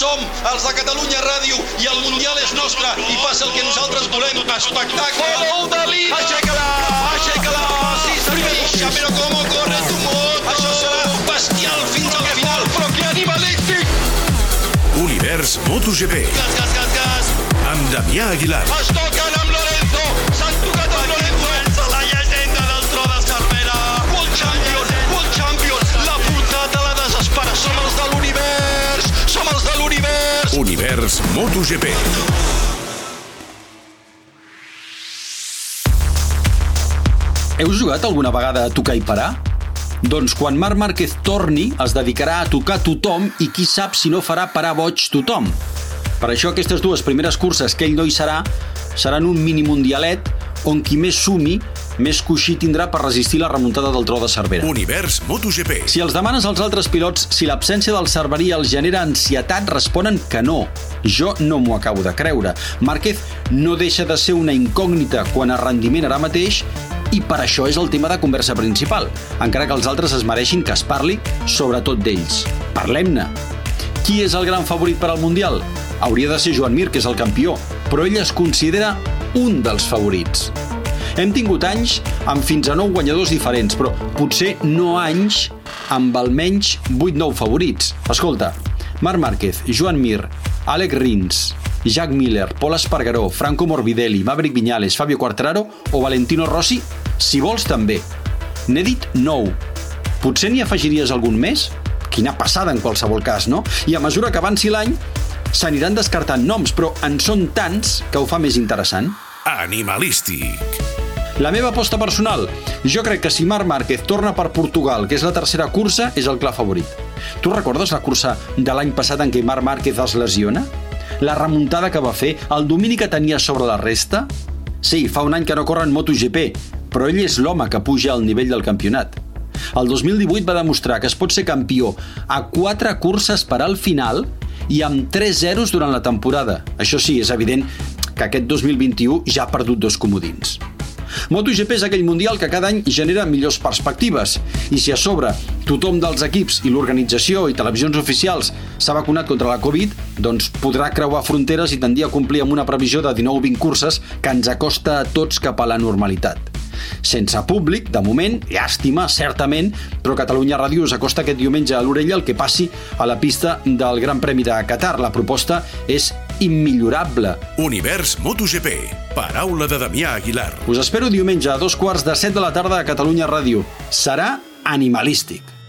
Som els de Catalunya Ràdio i el Mundial és nostre i passa el que nosaltres volem. Espectacle! Gol de Lima! Aixeca-la! Aixeca-la! Sí, senyor! Però com corre tu moto! Això serà bestial fins al final! Però que animalístic! Univers MotoGP Gas, gas, gas, gas! amb Damià Aguilar. Es toquen amb Univers MotoGP. Heu jugat alguna vegada a tocar i parar? Doncs quan Marc Márquez torni, es dedicarà a tocar tothom i qui sap si no farà parar boig tothom. Per això aquestes dues primeres curses que ell no hi serà seran un mini mundialet on qui més sumi, més coixí tindrà per resistir la remuntada del tro de Cervera. Univers MotoGP. Si els demanes als altres pilots si l'absència del cerverí els genera ansietat, responen que no. Jo no m'ho acabo de creure. Márquez no deixa de ser una incògnita quan a rendiment ara mateix i per això és el tema de conversa principal, encara que els altres es mereixin que es parli sobretot d'ells. Parlem-ne. Qui és el gran favorit per al Mundial? Hauria de ser Joan Mir, que és el campió, però ell es considera un dels favorits. Hem tingut anys amb fins a 9 guanyadors diferents, però potser no anys amb almenys 8-9 favorits. Escolta, Marc Márquez, Joan Mir, Alec Rins, Jack Miller, Pol Espargaró, Franco Morbidelli, Maverick Viñales, Fabio Quartararo o Valentino Rossi, si vols també. N'he dit 9. Potser n'hi afegiries algun més? Quina passada en qualsevol cas, no? I a mesura que avanci l'any, s'aniran descartant noms, però en són tants que ho fa més interessant. Animalístic. La meva aposta personal? Jo crec que si Marc Márquez torna per Portugal, que és la tercera cursa, és el clar favorit. Tu recordes la cursa de l'any passat en què Marc Márquez es lesiona? La remuntada que va fer, el domini que tenia sobre la resta? Sí, fa un any que no corre en MotoGP, però ell és l'home que puja al nivell del campionat. El 2018 va demostrar que es pot ser campió a quatre curses per al final i amb 3 zeros durant la temporada. Això sí, és evident que aquest 2021 ja ha perdut dos comodins. MotoGP és aquell mundial que cada any genera millors perspectives i si a sobre tothom dels equips i l'organització i televisions oficials s'ha vacunat contra la Covid, doncs podrà creuar fronteres i tendir a complir amb una previsió de 19-20 curses que ens acosta a tots cap a la normalitat. Sense públic, de moment, llàstima, certament, però Catalunya Ràdio us acosta aquest diumenge a l'orella el que passi a la pista del Gran Premi de Qatar. La proposta és immillorable. Univers MotoGP. Paraula de Damià Aguilar. Us espero diumenge a dos quarts de set de la tarda a Catalunya Ràdio. Serà animalístic.